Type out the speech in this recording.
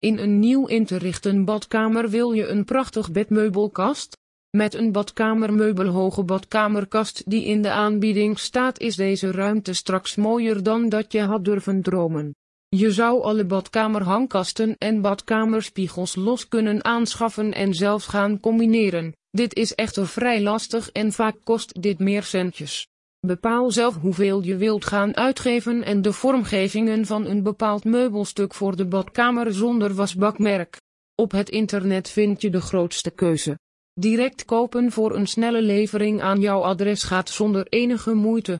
In een nieuw in te richten badkamer wil je een prachtig bedmeubelkast? Met een badkamermeubelhoge badkamerkast die in de aanbieding staat is deze ruimte straks mooier dan dat je had durven dromen. Je zou alle badkamerhangkasten en badkamerspiegels los kunnen aanschaffen en zelfs gaan combineren. Dit is echter vrij lastig en vaak kost dit meer centjes. Bepaal zelf hoeveel je wilt gaan uitgeven en de vormgevingen van een bepaald meubelstuk voor de badkamer zonder wasbakmerk. Op het internet vind je de grootste keuze. Direct kopen voor een snelle levering aan jouw adres gaat zonder enige moeite.